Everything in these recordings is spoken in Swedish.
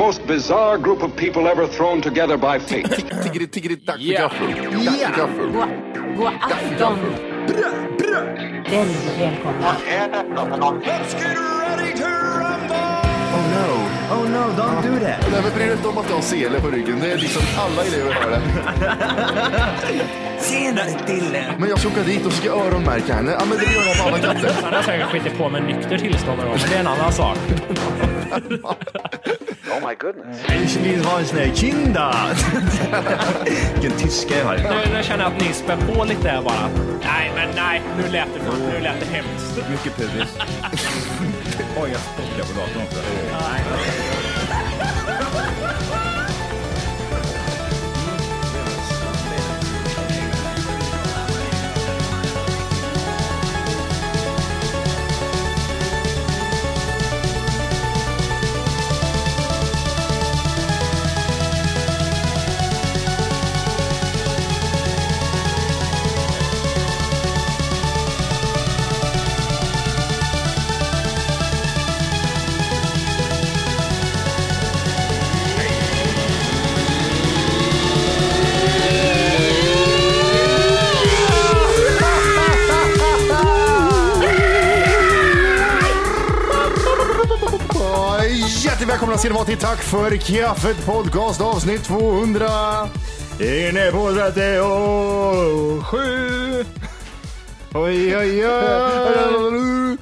most bizarre group of people ever thrown together by fate. Tiggeri, tiggeri, dack för gaffel. Dack för gaffel. God, afton. Väldigt välkomna. Oh no, oh no, don't do that. Nej, men bry dig inte om att du har sele på ryggen. Det är liksom alla elever har det. Tjenare Dille! Men jag ska åka dit och ska öronmärka henne. Ja, men det gör jag på alla katter. Han har säkert skitit på med nykter tillstånd någon gång, men det är en annan sak. Ich vill ha en sån här kinda. Vilken tyska jag har. Nu, nu känner jag att ni spär på lite här bara. Nej, men nej, nu lät det, fan, nu lät det hemskt. Mycket pubis. Oj, jag spottar på datorn också. Ska ni vara till Tack för kaffet podcast avsnitt 200. Inne på 37. Oj, oj, oj.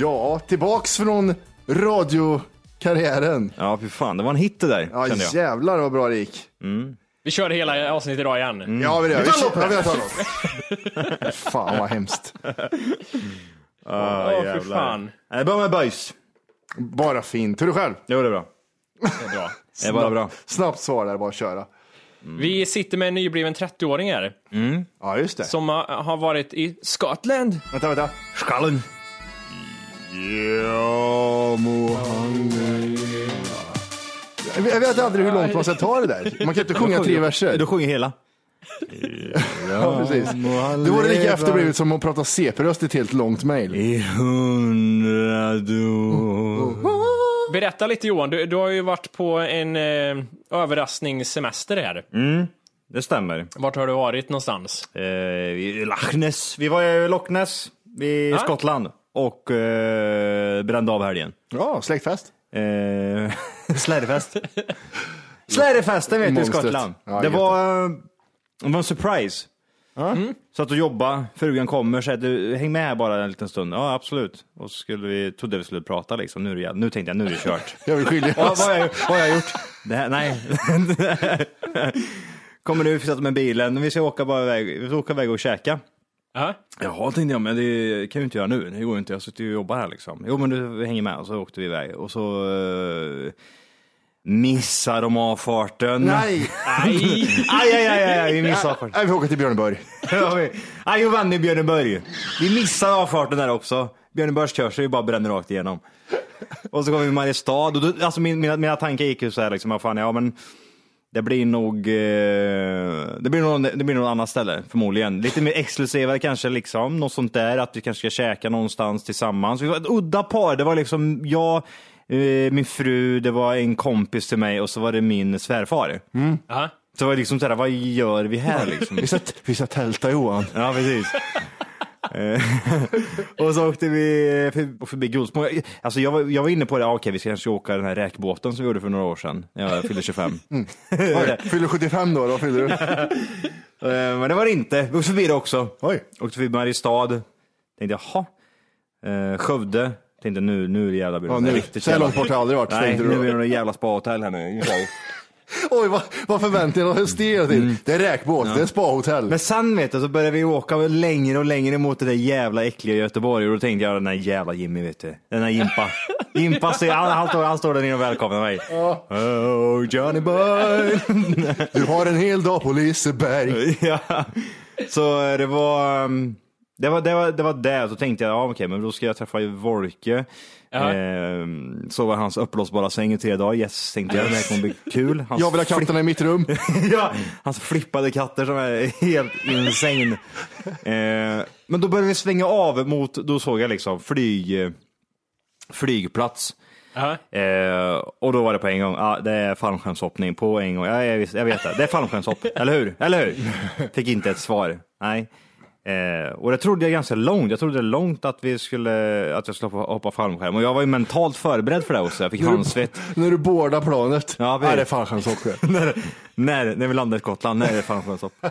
Ja, tillbaks från radiokarriären. Ja, fy fan, det var en hit det där, Ja, jag. jävlar vad bra det gick. Vi kör hela avsnittet idag igen. Ja, vi, det. vi, ja, vi tar lopp. Fan vad hemskt. Ah, Åh, fy jävlar. fan. Det börjar med böjs. Bara fint. Hur är du själv? Jo, det är bra. Det är bra. Det är bara bra. Snabbt svar där, bara köra. Vi sitter med en nybliven 30-åring här Ja, just det. som har har varit i Skottland. Vänta, vänta. Skallen. Ja, Mohammed. Jag vet aldrig hur långt man ska ta det där. Man kan inte sjunga tre verser. Du sjunger hela. Ja, precis. Det vore lika efterblivet som att prata CP-röst i ett helt långt mejl. I hundrade. Berätta lite Johan, du, du har ju varit på en eh, överraskningssemester här. Det stämmer. Vart har du varit någonstans? Eh, Ness. Vi var i Loch Ness i Ja. Skottland och eh, brände av helgen. Ja, släktfest. Eh, Slädefest. Slädefesten vet du i. Skottland. Ja, det, var, eh, det var en surprise. Mm. Satt och jobba, frugan kommer och säger du häng med här bara en liten stund. Ja absolut. Och så skulle vi, trodde vi skulle prata liksom. Nu, är det, nu tänkte jag nu är det kört. Jag vill skilja vad, oss. vad, har jag, vad har jag gjort? Det här, nej. kommer nu, vi sätter med bilen, vi ska åka bara iväg, vi ska åka iväg och käka. Ja. Jaha, tänkte jag, men det kan jag ju inte göra nu. Det går ju inte, jag sitter ju och jobbar här liksom. Jo, men du hänger med. Och så åkte vi iväg. Och så uh, missar de avfarten. Nej! Aj, aj, aj, aj, aj, vi missar avfarten. Nej, vi åker till Björneborg. Ja, Aj, jag vann i Björneborg. Vi missar avfarten där också. Björneborgs kör vi bara bränner rakt igenom. Och så kom vi till Mariestad. Och då, alltså min, mina, mina tankar gick ju så här liksom, vad fan, ja men det blir nog, eh, det blir nog, det blir nog annat ställe förmodligen. Lite mer exklusivare kanske liksom, något sånt där, att vi kanske ska käka någonstans tillsammans. Vi var ett udda par, det var liksom jag, min fru, det var en kompis till mig och så var det min svärfar. Ja. Så det var liksom såhär, vad gör vi här liksom? Vi ska, vi ska tälta Johan. Ja, precis. Eh, och så åkte vi för- förbi Gullspång. Alltså jag var, jag var inne på det, ah, okej vi ska kanske åka den här räkbåten som vi gjorde för några år sedan. Jag fyllde 25. Oj, fyller 75 då, då fyller du? Eh, Men det var det inte. Vi åkte förbi det också. Oj. Åkte förbi Mariestad. Tänkte jaha. Eh, Skövde. Tänkte nu, nu är det jävla blir det Ja, nu, riktigt så här långt bort har jag aldrig varit. Nej, nu blir det något jävla spahotell här nu. Oj, vad, vad förväntningarna har stigit till. Det är räkbåt, det är spahotell. Men sen vet du, så började vi åka längre och längre mot det där jävla äckliga Göteborg och då tänkte jag den där jävla Jimmy vet du. Den där Jimpa. Jimpa, ser- han, han, står, han står där inne och välkomnar mig. Oh Johnny boy. Du har en hel dag på Liseberg. ja. Så eh, det var, um, det var det. Var, det var det. Så tänkte jag, ja okej, men då ska jag träffa Wolke. Ja. Eh, sova i hans uppblåsbara säng i tre dagar. Yes, tänkte jag. Det här kommer bli kul. Hans Jag vill ha katterna i mitt rum. ja, hans flippade katter som är helt insane. Eh, men då började vi svänga av mot, då såg jag liksom flyg, flygplats. Ja. Eh, Och då var det på en gång, ja det är fallskärmshoppning på en gång. Ja, jag, jag vet det, det är fallskärmshopp, eller hur? Eller hur? Fick inte ett svar, nej. Eh, och det trodde jag ganska långt, jag trodde långt att, vi skulle, att jag skulle hoppa, fallskärm. Och jag var ju mentalt förberedd för det också, jag fick handsvett. När du boardar planet. Ja, Ja, precis. det är fallskärmshopp. när, när, när vi landade i Skottland, när är det fallskärmshopp? eh,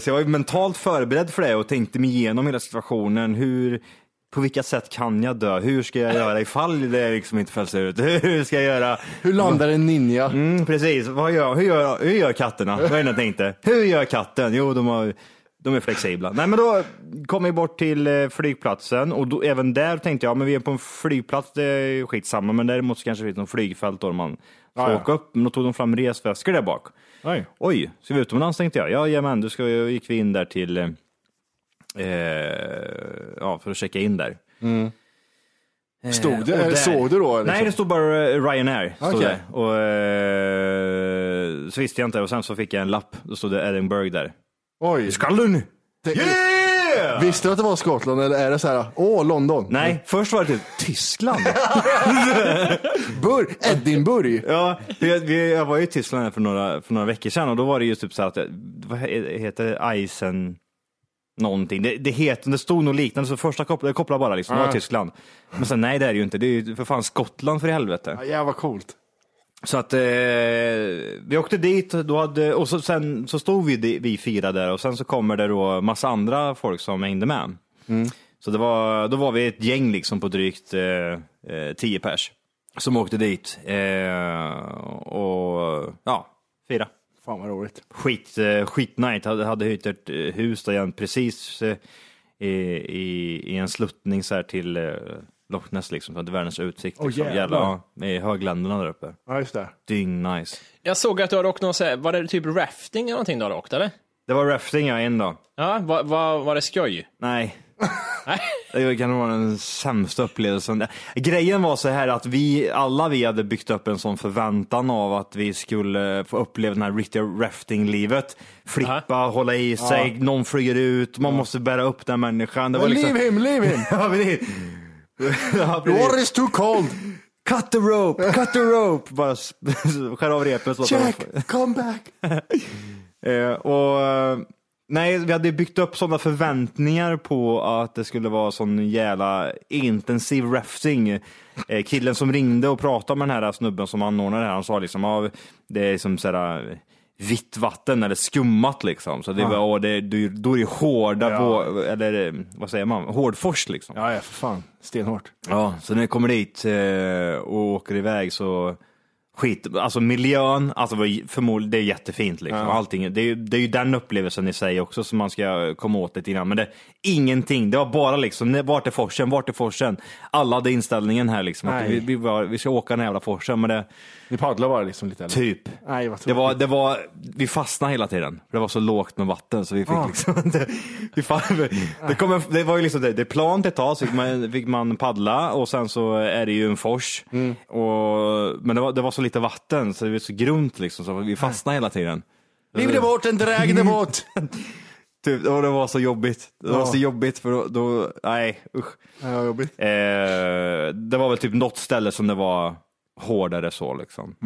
så jag var ju mentalt förberedd för det och tänkte mig igenom hela situationen. Hur, på vilka sätt kan jag dö? Hur ska jag göra ifall det liksom inte fälls ut? Hur ska jag göra? Hur landar en ninja? Mm, precis, Vad gör, hur, gör, hur gör katterna? Det jag tänkte? Hur gör katten? Jo, de, har, de är flexibla. Nej, men då kom vi bort till eh, flygplatsen och då, även där tänkte jag, men vi är på en flygplats, det är skitsamma, men däremot så kanske det finns någon flygfält då man ska Ja, ja. åka upp. Men då tog de fram resväskor där bak. Oj. Oj, ska vi utomlands tänkte jag. Ja, jajamän, då ska gick vi in där till, eh, ja, för att checka in där. Stod det, Eh, och eller där- såg du då? Liksom? Nej, det stod bara eh, Ryanair. Stod det. Och, eh, så visste jag inte och sen så fick jag en lapp. Då stod det Edinburgh där. Oj. Ska du nu? Det- Yeah! Visste du att det var Skottland eller är det så här, åh, London? Nej, först var det typ Tyskland. Bur Edinburgh. ja, vi, jag var ju i Tyskland här för några, för några veckor sedan och då var det ju typ så att, vad he- heter det, Eisen någonting. Det, det, heter, det stod nog liknande, så första kopplade, kopplade bara liksom, det var. Tyskland. Men sen nej det är det ju inte, det är ju för fan Skottland för i helvete. Ja, jävlar coolt. Så att eh, vi åkte dit då hade, och så, sen så stod vi, vi fyra där och sen så kommer det då massa andra folk som hängde med. Så det var, då var vi ett gäng liksom på drygt eh, eh, tio pers som åkte dit eh, och ja. Fan vad roligt. Skit, eh, skitnight, hade, hade hyrt ett eh, hus där igen precis eh, i, i, i en sluttning så här till Loch Ness liksom, hade världens utsikt. Åh, Liksom. jävlar. ja, med högländerna där uppe. Ja, just det. Dyng nice. Jag såg att du hade åkt någon, så här- var det typ rafting eller någonting du hade åkt eller? Det var rafting ja, en dag. Ja, var, var, var det skoj? Nej. Det kan vara den sämsta upplevelsen. Grejen var så här att vi, alla vi hade byggt upp en sån förväntan av att vi skulle få uppleva den här riktiga rafting-livet. Flippa, hålla i sig, någon flyger ut, man måste bära upp den människan. Det var liksom... Leave him, leave him! Ja, The water is too cold! Cut the rope, cut the rope! Bara skär av repet. Jack, come back! Eh, och, eh, nej, vi hade byggt upp sådana förväntningar på att det skulle vara sån jävla intensiv rafting. Eh, killen som ringde och pratade med den här snubben som anordnade det här, han sa liksom av det är liksom sådär vitt vatten eller skummat liksom. Så det åh, det, då är det hårda, Ja. på, eller eh, vad säger man, hårdfors liksom. Ja, ja, för fan. Stenhårt. Ja, så när jag kommer dit eh, och åker iväg så skit, alltså miljön, alltså förmodligen, det är jättefint liksom. Allting, det, är, ju- det är ju den upplevelsen i sig också som man ska komma åt lite grann. Men det, ingenting, det var bara liksom, vart är forsen, vart är forsen? Alla hade inställningen här liksom, att vi, vi, var, vi ska åka den jävla forsen, men det, Ni paddlar bara liksom lite eller? typ. Nej, vad Det var, det var, vi fastnade hela tiden. Det var så lågt med vatten så vi fick Ah. liksom inte, vi fan, det, kom en, det var ju liksom det, det är plant ett tag så fick man, fick man paddla och sen så är det ju en fors. Mm. Och, men det var, det var så lite vatten så det var så grunt liksom så vi fastnade hela tiden. Leave the boat and drag the boat! Typ, och det var så jobbigt. Det var så jobbigt för då, då nej usch. Vad jobbigt. Eh, det var väl typ något ställe som det var hårdare så liksom.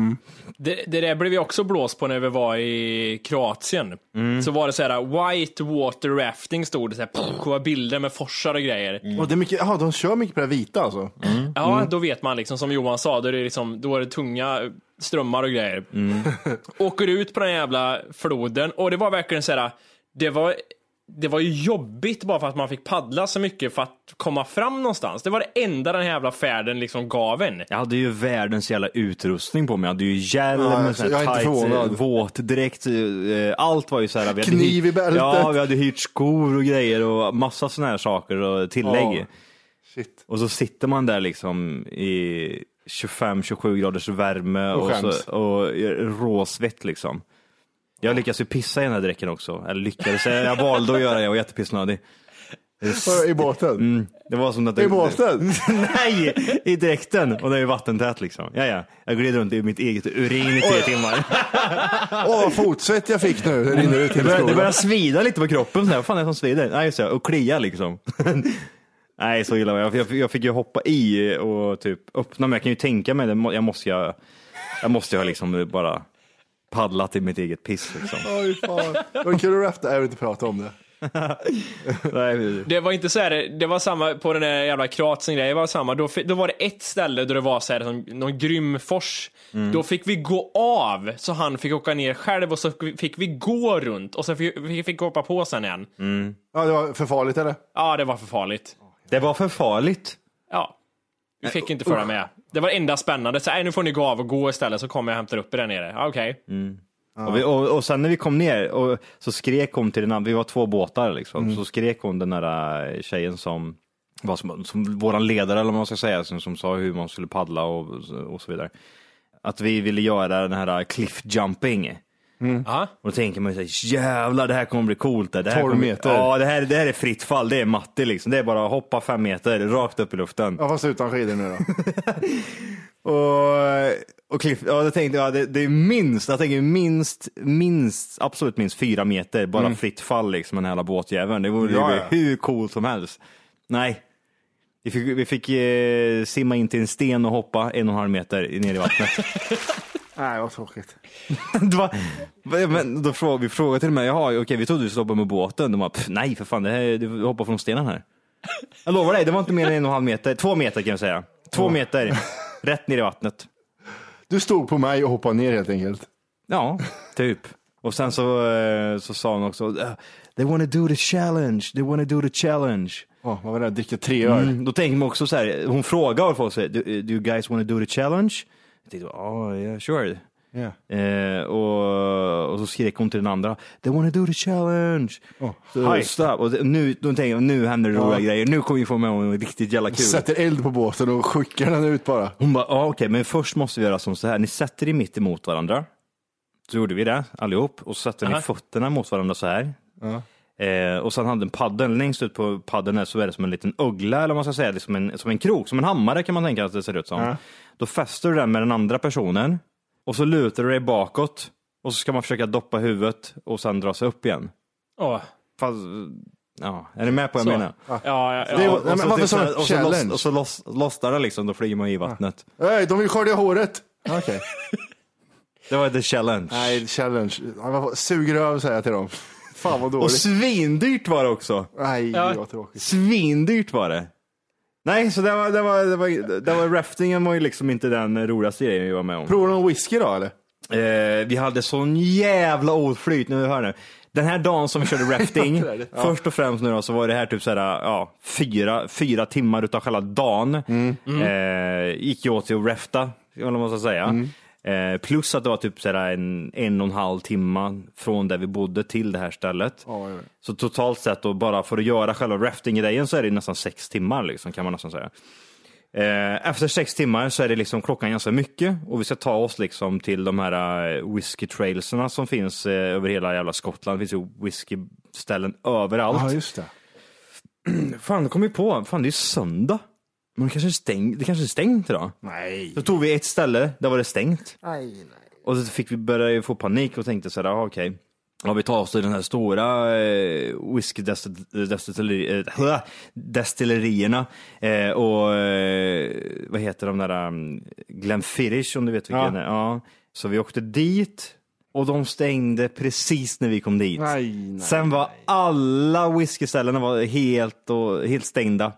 Det, det där blev vi också blåst på när vi var i Kroatien. Så var det så här white water rafting stod det så här, pff, var bilder med forsar och grejer. Och det är mycket, jaha, de kör mycket på det vita alltså? Ja, då vet man liksom som Johan sa, då är det, liksom, då är det tunga strömmar och grejer. Åker ut på den jävla floden och det var verkligen så här, det var det var ju jobbigt bara för att man fick paddla så mycket för att komma fram någonstans. Det var det enda den här jävla färden liksom gav en. Jag hade ju världens jävla utrustning på mig. Jag hade ju hjälm, Ja, jag- jag eh, våtdräkt, eh, allt var ju så här. vi hade Kniv i bältet. Ja, vi hade hyrt skor och grejer och massa sådana här saker och tillägg. Ja. Shit. Och så sitter man där liksom i 25-27 graders värme Och och, så, och råsvett liksom. Jag lyckades ju pissa i den här dräkten också. Eller lyckades, jag valde att göra det, jag var jättepissnödig. I båten? Mm, det var som att I båten? Nej, i dräkten. Och det är ju vattentät liksom. Ja, ja. Jag glider runt i mitt eget urin i tre timmar. Åh, vad fotsvett jag fick nu. Det rinner ut hela det börjar svida lite på kroppen. Så här. Vad fan är det som svider? Nej, det. Och klia liksom. Nej, så illa var jag. Jag, fick ju hoppa i och typ öppna, men jag kan ju tänka mig det. Jag måste ju, jag måste ha liksom bara paddlat i mitt eget piss liksom. Oj, fan. Vad kul att rafta, jag vill inte prata om det. Nej, Det var inte så här, det var samma på den där jävla Kroatien grejen, det var samma. Då, då var det ett ställe där det var så här, som, någon grym fors. Då fick vi gå av, så han fick åka ner själv och så fick vi gå runt och så fick vi fick hoppa på sen igen. Ja, det var för farligt eller? Ja, det var för farligt. det var för farligt. Ja. Vi fick inte följa med. Det var det enda spännande. Så, nu får ni gå av och gå istället så kommer jag och hämtar upp er där nere. Ja, Okej. Och, vi, och, och sen när vi kom ner och så skrek hon till den andra, vi var två båtar liksom, så skrek hon den där äh, tjejen som var som, som våran ledare eller vad man ska säga, som, som sa hur man skulle paddla och, och så vidare. Att vi ville göra den här cliff jumping. Ja. Och då tänker man ju såhär, jävlar det här kommer bli coolt. Det, här 12 kommer, meter. Ja, det här, det här är fritt fall, det är matte liksom. Det är bara att hoppa fem meter rakt upp i luften. Ja, fast utan skidor nu då. Och, och Cliff, ja, då tänkte jag, det, det är minst, jag tänker minst, minst, absolut minst fyra meter, bara fritt fall liksom, den här jävla båtjäveln. Det vore Ja, ju ja. hur coolt som helst. Nej. Vi fick, vi fick eh, simma in till en sten och hoppa en och en halv meter ner i vattnet. Nej, vad tråkigt. det var, men då frågade, vi frågade till och med, jaha, okej, vi trodde du skulle hoppa med båten. De bara, "Pff, nej för fan, det här, du hoppar från stenen här. Jag lovar dig, det var inte mer än en och en halv meter, två meter kan jag säga. Två meter, rätt ner i vattnet. Du stod på mig och hoppade ner helt enkelt. Ja, typ. Och sen så, eh, så sa hon också, "Uh, they wanna do the challenge, they wanna do the challenge. Oh, vad var det? Dricka tre öl. Mm, då tänker man också så här, hon frågar folk do, do you guys wanna do the challenge? Jag tänkte, oh yeah, sure. Ja. Eh, och, och så skrek hon till den andra, they wanna do the challenge. så, hype. stop. Och nu, då tänker jag, nu händer det roliga grejer, nu kommer vi få med något riktigt jävla kul. Sätter eld på båten och skickar den ut bara. Hon bara, ja okej, men först måste vi göra som så här, ni sätter er mitt emot varandra. Så gjorde vi det allihop och så satte ni Aha. fötterna mot varandra så här. Eh, och sen hade en paddeln, längst ut på paddeln så är det som en liten uggla eller vad man ska säga, liksom en, som en krok, som en hammare kan man tänka att det ser ut som. Då fäster du den med den andra personen och så lutar du dig bakåt och så ska man försöka doppa huvudet och sen dra sig upp igen. Åh. Fast, ja, är ni med på vad jag Så. menar? Ja, ja, ja. Det Och men varför sa så du här- och så loss- challenge? Och så loss, lossnar det liksom, då flyger man i vattnet. Nej, de vill skölja håret. Okej. Det var the challenge. Nej, challenge. Ja, vad- Suger över säger jag till dem. Fan vad Och dåligt. svindyrt var det också. Nej, Ja. vad tråkigt. Svindyrt var det. Nej, så det var, det var, det var, det var raftingen var ju liksom inte den roligaste grejen vi var med om. Provar du någon whisky då eller? Eh, vi hade sån jävla oflyt, nu hör nu. Den här dagen som vi körde rafting, Det är det. Ja. först och främst nu då, så var det här typ såhär, ja, fyra, fyra timmar utav själva dagen. Mm. Eh, gick jag åt till att rafta, eller vad man ska säga. Mm. Eh, plus att det var typ såhär en, en och en halv timme från där vi bodde till det här stället. Ja, ja. Så totalt sett då, bara för att göra själva rafting-grejen så är det nästan sex timmar liksom, kan man nästan säga. Eh, efter sex timmar så är det liksom klockan ganska mycket och vi ska ta oss liksom till de här eh, whisky trailserna som finns eh, över hela jävla Skottland. Det finns ju whiskyställen överallt. Ja, just det. Fan, kom ju på, fan det är ju söndag. Men det kanske är stängt, det kanske är stängt idag. Nej. Så tog vi ett ställe, där var det stängt. Nej, nej. Och så fick vi börja få panik och tänkte så här, ah, okej. Ja, vi tar oss till den här stora eh, whisky-destillerierna eh, eh, och eh, vad heter de där, um, Glenfiddich om du vet vilken Ja. det är. Ja. Så vi åkte dit och de stängde precis när vi kom dit. Nej, nej, Sen var alla whiskyställena var helt, och, helt stängda.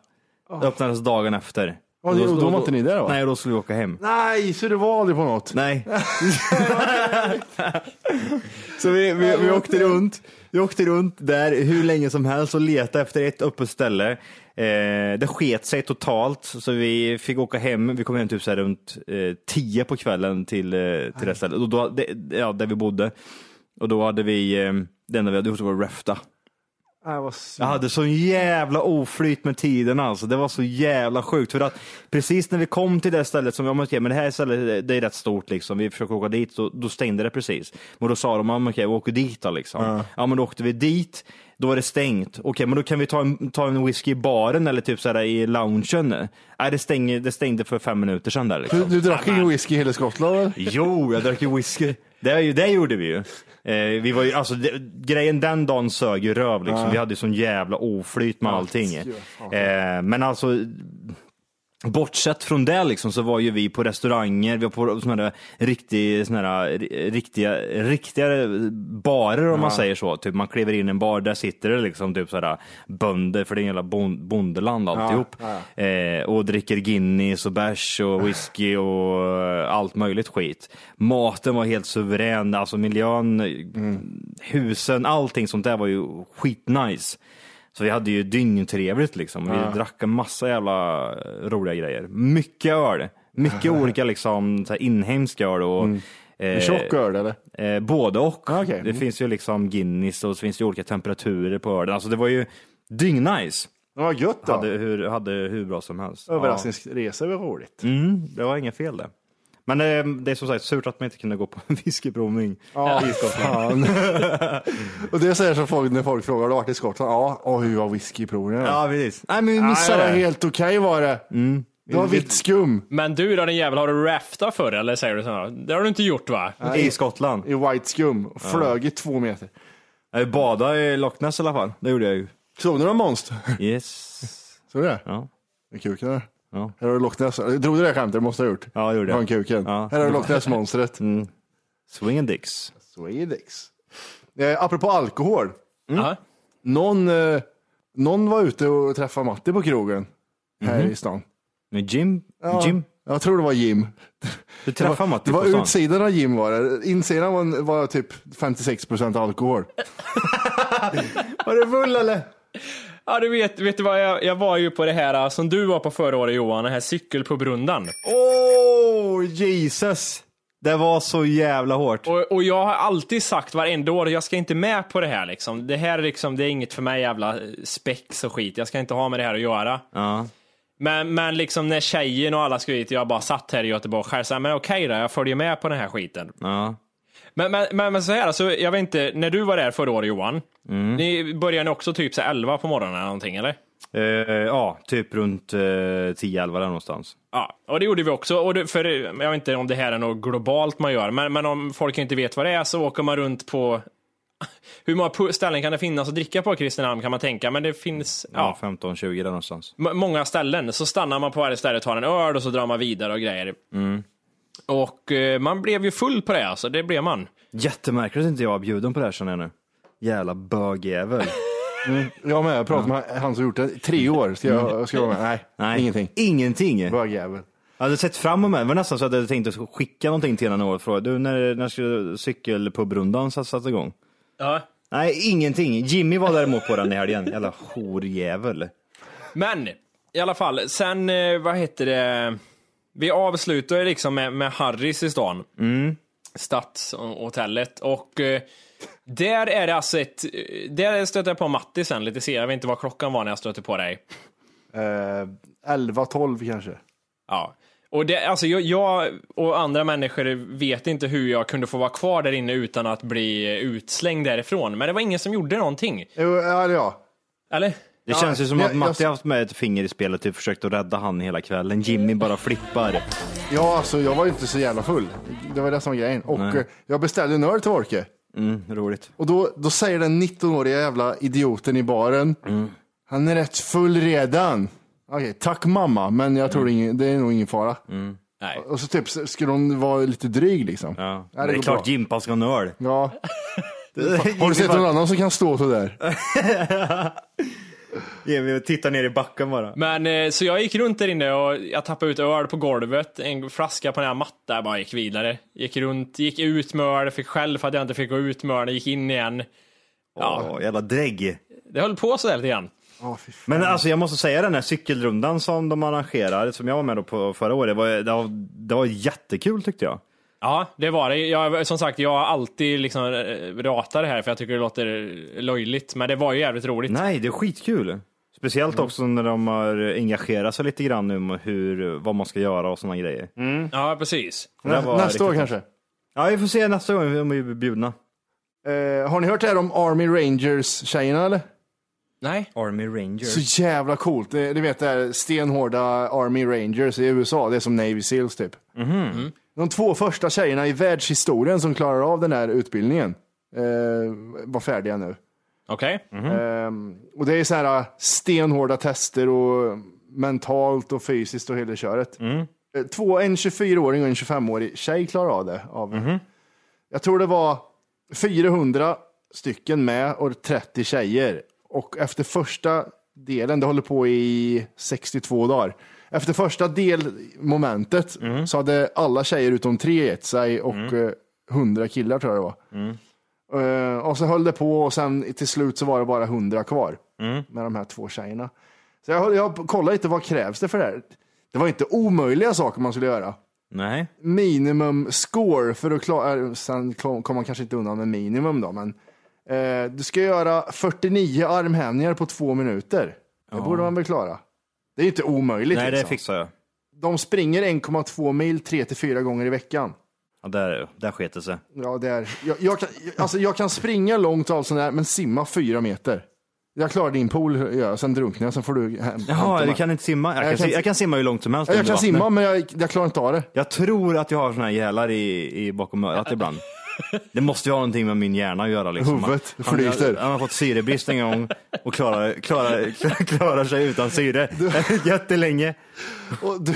Öppnades dagen efter. Ja, det- och då var inte ni där, va? Nej, då skulle vi åka hem. Nej, så det var aldrig på något? Nej. så vi, vi, vi åkte runt. Vi åkte runt där hur länge som helst och letade efter ett öppet ställe. Eh, det sket sig totalt så vi fick åka hem. Vi kom hem typ så här runt eh, tio på kvällen till, eh, till det stället. Och då, det, ja, där vi bodde. Och då hade vi, eh, det enda vi hade gjort var att rafta. Jag hade så jävla oflyt med tiden alltså. Det var så jävla sjukt. För att precis när vi kom till det stället som var okej, men det här stället det är rätt stort liksom. Vi försöker åka dit, då, då stängde det precis. Men då sa de, ja, okej, vi åker dit då liksom. Ja. men då åkte vi dit. Då är det stängt. Okej, men då kan vi ta en, ta en whisky i baren eller typ så i loungen. Nej, det, stänger, det stängde för fem minuter sedan där. Liksom. Du, du drack ingen whisky i hela Skottland eller? Jo, jag drack ju whisky. Det, det gjorde vi ju. Eh, vi var ju alltså, det, grejen den dagen sög ju röv liksom. Vi hade ju sån jävla oflyt med allting. Eh, men alltså, bortsett från det liksom så var ju vi på restauranger, vi var på såna där riktig, såna ri- riktiga, riktiga barer om man säger så. Typ man kliver in i en bar, där sitter det liksom typ sådär bönder, för det är en jävla bon, bondeland alltihop. Eh, och dricker Guinness och bärs och whisky och eh, allt möjligt skit. Maten var helt suverän, alltså miljön, husen, allting sånt där var ju skitnice. Så vi hade ju dyngtrevligt liksom. Vi drack en massa jävla eh, roliga grejer. Mycket öl. Mycket olika liksom så här inhemska öl och eh, Tjock öl eller? Eh, både och. Ah, okej. Det Mm. finns ju liksom Guinness och så finns det olika temperaturer på ölen. Alltså det var ju dyngnice. Det var gött då. Hade hur, hade hur bra som helst. Överraskningsresa var roligt. Ja. Mm, det var inget fel det. Men eh, det är som sagt surt att man inte kunde gå på en whiskyprovning. Ja, fan. och det säger så folk när folk frågar, har du varit i Skottland? Ja, och hur var whiskyprovningen? Ja, precis. Nej, men vi Nej, missade det det. helt okej var det. Det var vitt skum Men du då din jävel, har du raftat förr eller säger du så? Det har du inte gjort va? I Skottland. i white skum och flög i två meter. Jag badade i Loch Ness i alla fall. Det gjorde jag ju. Såg du några monster? Yes. Såg du det? Ja. Med kuken där. Ja. Här har du Loch Ness. Drog du det skämtet? Det måste ha gjort. Ja, jag gjorde det. Från kuken. Ja. Här har du Loch Ness-monstret. Swing and dicks. Swedix. Eh, apropå alkohol. Ja. Någon, eh, någon var ute och träffade Matti på krogen här i stan. Med Jim? Ja, Jim? Jag tror det var Jim. Du träffade Matti Det på var stan? utsidan av Jim var det. Insidan var, var typ 56 procent alkohol. Var du full eller? Ja, du vet, vet du vad, jag, jag var ju på det här äh, som du var på förra året Johan, den här cykelpubrundan. Åh, Jesus! Det var så jävla hårt. Och, och jag har alltid sagt varenda år, jag ska inte med på det här liksom. Det här är liksom, det är inget för mig jävla eh, spex och skit. Jag ska inte ha med det här att göra. Ja. Men, men liksom när tjejen och alla ska dit, jag bara satt här i Göteborg själv, så här, men okej då, jag följer med på den här skiten. Ja. Men, men, men, men så här, alltså, jag vet inte, när du var där förra året Johan, ni började ni också typ så här 11 på morgonen eller någonting eller? Eh, ja, typ runt eh, 10-11 där någonstans. Ja, och det gjorde vi också. Och det, för, jag vet inte om det här är något globalt man gör, men, men om folk inte vet vad det är så åker man runt på hur många ställen kan det finnas att dricka på Kristinehamn kan man tänka, men det finns Ja, ja, 15-20 där någonstans. många ställen. Så stannar man på varje ställe, tar en öl och så drar man vidare och grejer. Och eh, man blev ju full på det, alltså. Det blev man. Jättemärkligt att inte jag var bjuden på det här känner jag nu. Jävla bögjävel. Jag med, jag pratade med han som gjort det tre år. Ska jag, ska jag vara med? Nej, Nej, ingenting. Ingenting. Bögjävel. Jag hade sett fram emot det. Var nästan så att jag hade tänkt att skicka någonting till henne och fråga, du när, när ska cykelpubrundan sättas igång? Ja. Nej, ingenting. Jimmy var däremot på den i helgen. Jävla horjävel. Men i alla fall, sen, eh, vad heter det? Vi avslutar liksom med, med Harrys i stan. Stadshotellet. Och eh, där är det alltså ett... eh, Där stötte jag på Matti sen lite senare. Jag vet inte vad klockan var när jag stötte på dig. Eh, 11-12 kanske. Ja. Och det, alltså jag, jag och andra människor vet inte hur jag kunde få vara kvar där inne utan att bli utslängd därifrån. Men det var ingen som gjorde någonting. Jo, ja, jag. Eller? Det Ja, känns ju som jag- att jag- Matti har haft med ett finger i spelet och försökt att rädda han hela kvällen. Jimmy bara flippar. Ja, alltså jag var ju inte så jävla full. Det var det som var grejen. Och Nej. eh, jag beställde en öl till Orke. Mm, roligt. Och då, då säger den 19-åriga jävla idioten i baren, han är rätt full redan. Okej, tack mamma, men jag tror ingen, det är nog ingen fara. Nej. Och så typ skulle hon vara lite dryg liksom. Ja. Ja, det, är går klart bra. Jimpa ska ha en öl. Ja. Har du sett någon annan som kan stå sådär? Jimmy tittar ner i backen bara. Men eh, så jag gick runt där inne och jag tappade ut öl på golvet, en flaska på den här mattan, bara gick vidare. Gick runt, gick ut med öl, fick skäll för att jag inte fick gå ut med öl, gick in igen. Ja, Åh, jävla drägg. det höll på sådär lite grann. Men alltså jag måste säga den här cykelrundan som de arrangerar, som jag var med på förra året, det var, det var, det var jättekul tyckte jag. Ja, det var det. Jag, som sagt, jag har alltid liksom eh, ratat det här för jag tycker det låter löjligt, men det var ju jävligt roligt. Nej, det är skitkul. Speciellt också när de har engagerat sig lite grann nu med hur, vad man ska göra och sådana grejer. Ja, precis. Var Nästa år kanske? Ja, vi får se nästa gång om vi blir bjudna. Eh, har ni hört det här om Army Rangers-tjejerna eller? Nej. Army Rangers. Så jävla coolt. Det, du vet det här stenhårda Army Rangers i USA, det är som Navy Seals typ. De två första tjejerna i världshistorien som klarar av den här utbildningen eh, var färdiga nu. Okej. Ehm, och det är så här stenhårda tester och mentalt och fysiskt och hela köret. Eh, Två, en 24-åring och en 25-årig tjej klarar av det. Av, Jag tror det var 400 stycken med och 30 tjejer. Och efter första delen, det håller på i 62 dagar. Efter första delmomentet så hade alla tjejer utom tre gett sig och eh, 100 killar tror jag det var. Eh, och så höll det på och sen till slut så var det bara 100 kvar med de här två tjejerna. Så jag, jag kollade lite vad krävs det för det här. Det var inte omöjliga saker man skulle göra. Nej. Minimum score för att klara, eh, sen kom- kommer man kanske inte undan med minimum då, men eh, du ska göra 49 armhävningar på två minuter. Det borde man väl klara. Det är inte omöjligt. Nej, det liksom. fixar jag. De springer 1,2 mil 3-4 gånger i veckan. Ja, där, där sket det sig. Ja, det är, jag, jag, kan, alltså, jag kan springa långt och allt sånt där, men simma fyra meter. Jag klarar din pool, ja, sen drunknar jag, sen får du hämta Jaha, du kan inte simma? Jag, Jag kan, kan- jag kan simma hur långt som helst Ja, jag kan vattnet. simma, men jag, jag klarar inte av det. Jag tror att jag har såna här gälar i, i bakom örat ibland. Det måste ju ha någonting med min hjärna att göra. Liksom. Huvudet Han- flyter. Han, han har fått syrebrist en gång och klarar, klarar, klarar sig utan syre jättelänge. Och du,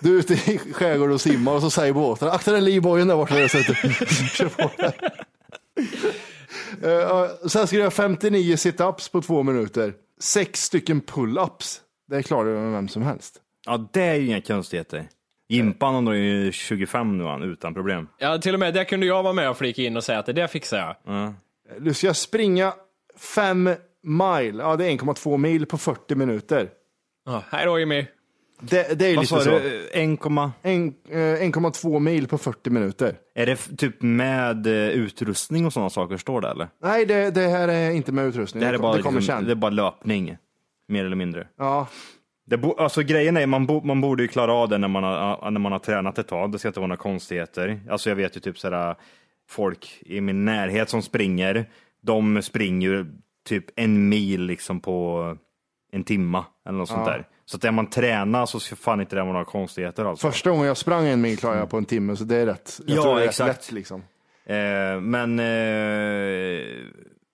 du är ute i skärgården och simmar och så säger båten, akta den livbojen där borta. där, Så att du kör på där. Eh, ja, sen ska du göra 59 situps på två minuter. Sex stycken pull-ups. Det klarar du vem som helst. Ja, det är ju inga konstigheter. Jimpan han är ju 25 nu han, utan problem. Ja, till och med där kunde jag vara med och flika in och säga att det där fixar jag. Du ska springa fem mile, ja det är 1,2 mil på 40 minuter. Ja, hej då Jimmy. Det, det är Vad lite så. du? 1, En- eh, 1,2 mil på 40 minuter. är det typ med eh, utrustning och sådana saker står det eller? Nej, det, det här är inte med utrustning. Det här är bara, det kommer liksom, sen. det är bara löpning. Mer eller mindre. Ja, Det bo, alltså grejen är, man, bo, man borde ju klara av det när man, har, när man har tränat ett tag. Det ska inte vara några konstigheter. Alltså jag vet ju typ sådär, folk i min närhet som springer, de springer ju typ en mil liksom på en timma eller något sånt där. Så att när man tränar så ska fan inte det vara några konstigheter alltså. första gången jag sprang en mil klarade jag på en timme, så det är rätt. Jag Ja, tror det är exakt. rätt liksom. Eh, men eh,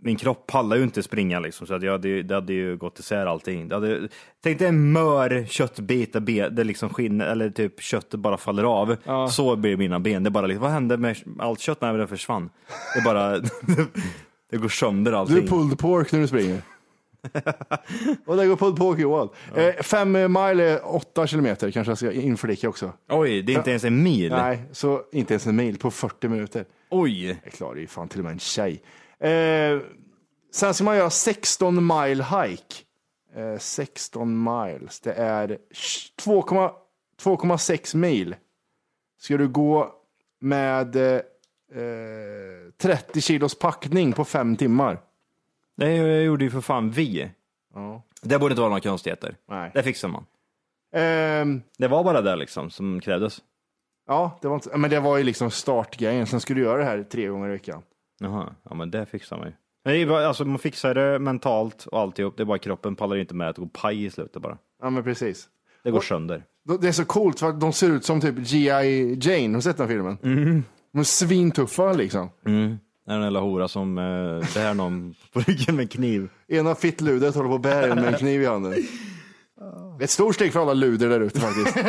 min kropp pallar ju inte springa liksom, så att jag hade, det hade ju gått isär allting. Det hade, tänk dig en mör köttbit där be, det liksom skinner, eller typ köttet bara faller av. Så blir mina ben. Det är bara liksom, vad hände med allt kött? Men det försvann. Det är bara, det går sönder Du allting. är pulled pork när du springer. Och det går pulled pork Johan. Eh, fem mile är åtta kilometer, kanske jag ska inflika också. Oj, det är inte ens en mil. Nej, så inte ens en mil på 40 minuter. Oj. Jag klarar ju fan till och med en tjej. Eh, sen ska man göra 16 mile hike. Eh, 16 miles, det är 2,- 2,6 mil. Ska du gå med eh, eh, 30 kilos packning på fem timmar. Det gjorde ju för fan vi. Ja. Det borde inte vara några konstigheter. Nej. Det fixar man. Ehm, Det var bara det liksom som krävdes. ja, det var inte, men det var ju liksom startgrejen. Sen skulle du göra det här tre gånger i veckan. Jaha, ja men det fixar man ju. Bara, alltså, man fixar det mentalt och alltihop. Det är bara kroppen pallar inte med att gå paj i slutet bara. Ja, men precis. Det går sönder. Det är så coolt för att de ser ut som typ G.I. Jane. Har du sett den filmen? De är svintuffa liksom. Mm. Det är en jävla hora som eh, bär någon på ryggen med kniv. Ena fittludet håller på att bära med en kniv i handen. Det är ett stort steg för alla luder där ute faktiskt.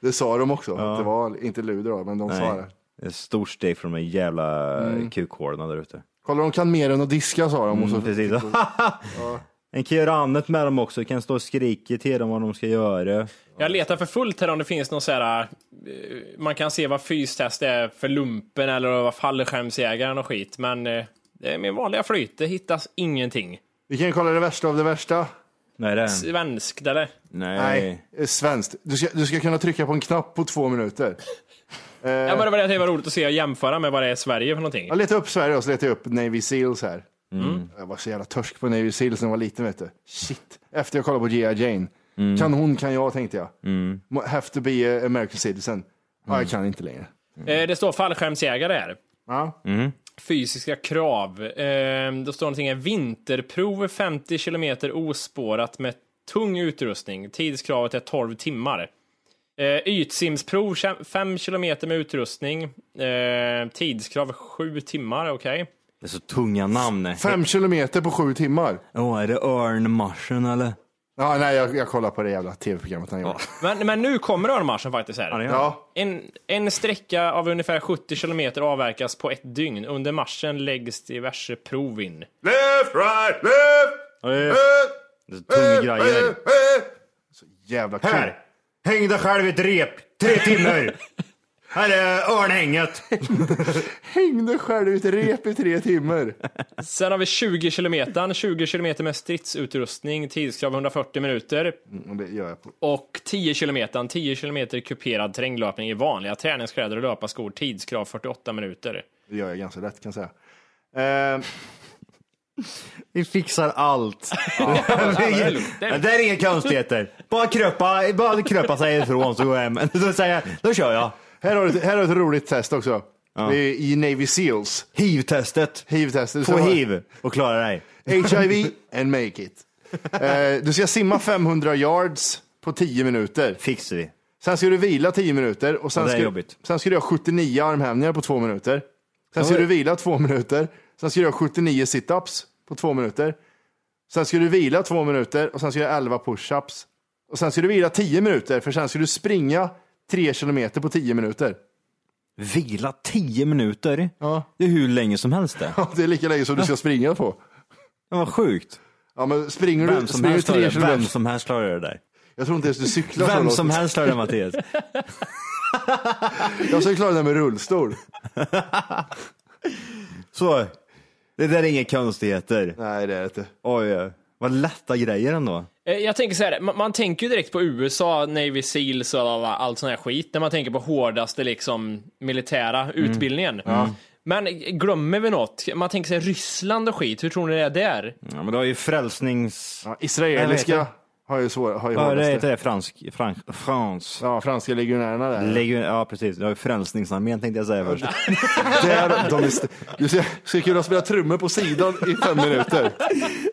Det sa de också. Att det var inte luder då, men de sa Nej. det. Det ett stort steg från de jävla Mm. kukhålorna där ute. Kolla de kan mer än att diska sa de. Och så, Mm, precis. En kan göra annat med dem också. Kan stå och skrika till dem vad de ska göra. Jag letar för fullt här om det finns någon så här, eh, man kan se vad fystest är för lumpen eller vad fallskärmsjägaren och skit, men eh, det är min vanliga flyt, det hittas ingenting. Vi kan kolla det värsta av det värsta. Nej, det är Svenskt eller? Nej. Nej, svenskt. Du ska, du ska kunna trycka på en knapp på två minuter. Eh, Ja, men det var det var roligt att se och jämföra med vad det är Sverige för någonting. Jag letade upp Sverige och så letade jag upp Navy Seals här. Mm. Jag var så jävla törsk på Navy Seals när jag var liten vet du. Shit. Efter jag kollade på G.I. Jane. Mm. Kan hon kan jag tänkte jag. Mo- Have to be American citizen. Ja, Mm. jag kan inte längre. Eh, Det står fallskärmsjägare här. Ja. Fysiska krav. Eh, då står någonting här, vinterprov 50 kilometer ospårat med tung utrustning. Tidskravet är 12 timmar. Eh, ytsimsprov 5 kilometer med utrustning. Eh, tidskrav 7 timmar, okej. Det är så tunga namn. Fem kilometer på sju timmar. Åh, är det Örnmarschen eller? Ja, nej, jag, jag kollar på det jävla tv-programmet han gjorde. Men, men nu kommer örnmarschen faktiskt här. Ja, Ja, En, en sträcka av ungefär 70 kilometer avverkas på ett dygn. Under marschen läggs diverse prov in. Left, right, left, Ja, det är- så tunga grejer. left. Så jävla kul. Här! Häng dig själv i ett rep, tre timmar. Här är örnhänget. Hängde själv i ett rep i tre timmar. Sen har vi 20 kilometer, 20 kilometer med stridsutrustning, tidskrav 140 minuter. Mm, det gör jag på. Och 10 kilometer, 10 kilometer kuperad terränglöpning i vanliga träningskläder och löparskor, tidskrav 48 minuter. Det gör jag ganska lätt kan jag säga. Eh, Vi fixar allt. det är lugnt. Det är Det är inga konstigheter. Bara kröpa, bara kröpa sig ifrån så går jag hem. Då säger jag, då kör jag. här, har du, här har du ett roligt test också. Det är i Navy Seals. Hiv-testet. Hiv-testet. Få hiv och klara dig. HIV and make it. Eh, du ska simma 500 yards på 10 minuter. Fixar vi. Sen ska du vila 10 minuter och sen, Ja, det är ska, jobbigt. sen ska du göra 79 armhävningar på 2 minuter. Sen ska Ja, du vila 2 minuter. Sen ska du göra 79 sit-ups på 2 minuter. Sen ska du vila 2 minuter och sen ska du göra 11 push-ups. Och sen ska du vila 10 minuter för sen ska du springa 3 kilometer på 10 minuter. Vila 10 minuter. Ja. Det är hur länge som helst det. Det är lika länge som du ska springa på. Det var sjukt. Ja, men springer du, Vem som, springer du helst 3 det. Vem som helst klarar det där. Jag tror inte ens du cyklar så Vem långt. som helst klarar det Mattias. Jag ska klara det med rullstol. Så, det där är inga konstigheter. Nej, det är det inte. Oj, oj. vad lätta grejer ändå. Eh, Jag tänker så här, man, man tänker ju direkt på USA, Navy Seals och allt sån här skit, när man tänker på hårdaste liksom militära utbildningen. Men glömmer vi något? Man tänker sig Ryssland och skit, hur tror ni det är där? Ja, men du har ju frälsnings... Ja, israeliska det. Har ju, svår, har ju Ja, det heter det fransk, fransk, frans. Ja, franska legionärerna där. Legion, ja precis, ju Frälsningsarmén tänkte jag säga först. där de är du ska, ska kunna spela trummor på sidan i fem minuter.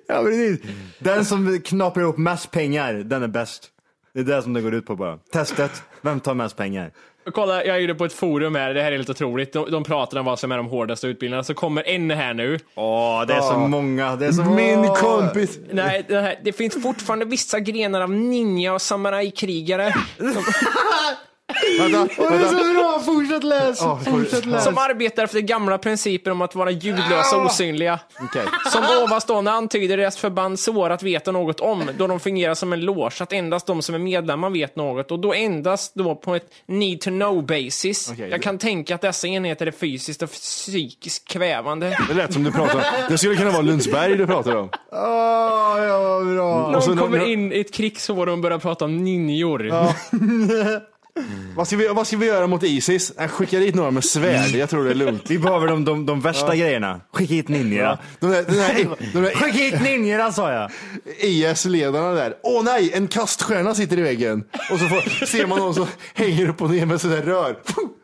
Ja, precis. Den som knaprar ihop mest pengar, den är bäst. Det är det som det går ut på bara. Testet, vem tar mest pengar? Kolla, jag är inne på ett forum här, det här är helt otroligt. De, de pratar om vad som är de hårdaste utbildningarna, så kommer en här nu. Åh, det är så många. Det är så Min Åh. kompis. Nej, det, här, det finns fortfarande vissa grenar av ninja och samurajkrigare Vänta, Åh, det är vänta. så bra, fortsätt läs! Ja, fortsätt läs! som arbetar efter gamla principer om att vara ljudlösa och osynliga. Okej. Som ovanstående antyder deras förband svår att veta något om, då de fungerar som en loge, att endast de som är medlemmar vet något, och då endast då på ett need to know basis. Okej. Jag kan tänka att dessa enheter är fysiskt och psykiskt kvävande. Det lät som du pratade om. Det skulle kunna vara Lundsberg du pratar om. Åh, ja, vad bra. Någon kommer in i ett krigshår och börjar prata om ninjor. Vad ska, vi, vad ska vi göra mot Isis? Jag skickar dit några med svärd, jag tror det är lugnt. Vi behöver de, de, de värsta grejerna. Skicka hit ninjorna. De där, de där, de där Skicka hit ninjorna sa jag! IS-ledarna där. Åh nej, en kaststjärna sitter i väggen. Och så får, ser man någon som hänger upp och ner med sådär rör.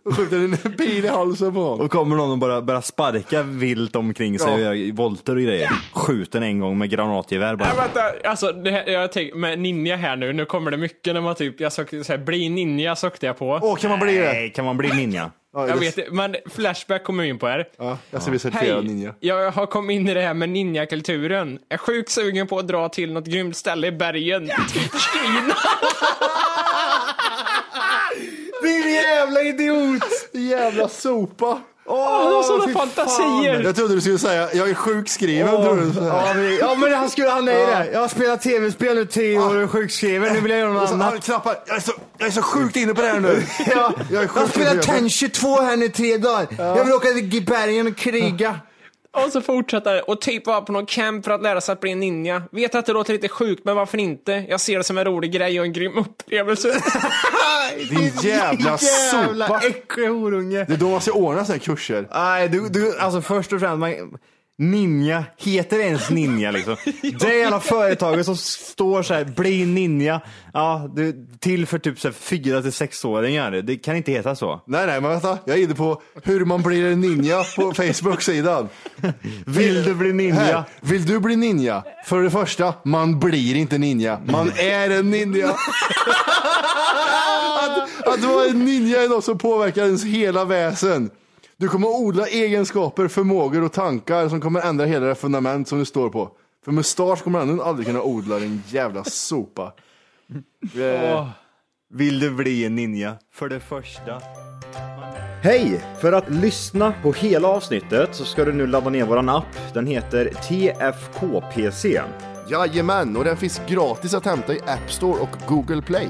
Och skjuter en bil i halsen på någon. Och kommer någon och bara börjar sparka vilt omkring sig Ja. och gör volter och grejer. Skjuter en gång med granatgevär bara. Nej, vänta, alltså det här, jag tänker med ninja här nu, nu kommer det mycket när man typ, jag sökte så här, bli ninja sökte jag på. Åh, kan man bli det? Nej, kan man bli ninja? Ja, jag det- vet inte, men Flashback kommer in på här. Ja, jag ska bli certifierad Hej, ninja. jag har kommit in i det här med ninjakulturen. Är sjukt sugen på att dra till något grymt ställe i bergen. Typ Kina. Din jävla idiot! Jävla sopa. Åh, de har sådana fantasier. Jag trodde du skulle säga, jag är sjukskriven. trodde du. Ja, men, ja men han skulle, han är det. Jag har spelat tv-spel nu tio år och är sjukskriven, nu vill jag göra något Och så, annat. ah, knappar. Jag, är så, jag är så sjukt inne på det här nu. Ja, Jag har spelat. Ten 22 här nu i tre dagar. Jag vill åka till bergen och kriga. Och så fortsätter det. Och typ vara på någon camp för att lära sig att bli en ninja. Vet att det låter lite sjukt, men varför inte? Jag ser det som en rolig grej och en grym upplevelse. Din jävla sopa. äckliga horunge. Det är då man ska ordna sådana här kurser. Nej, du, du, alltså först och främst, man, Ninja, heter det ens ninja liksom? Det jävla företaget som står så här, bli ninja, ja, du, till för typ så här, fyra till sexåringar. Det kan inte heta så. Nej, nej, men vänta. Jag är inne på hur man blir en ninja på Facebook-sidan. Vill du bli ninja? Här, vill du bli ninja? För det första, man blir inte ninja. Man är en ninja. att, att vara en ninja är något som påverkar ens hela väsen. Du kommer att odla egenskaper, förmågor och tankar som kommer ändra hela det fundament som du står på. För mustasch kommer ändå aldrig kunna odla din jävla sopa. Eh, Vill du bli en ninja? För det första. Hej! För att lyssna på hela avsnittet så ska du nu ladda ner våran app. Den heter TFKPC. Jajamän, och den finns gratis att hämta i App Store och Google Play.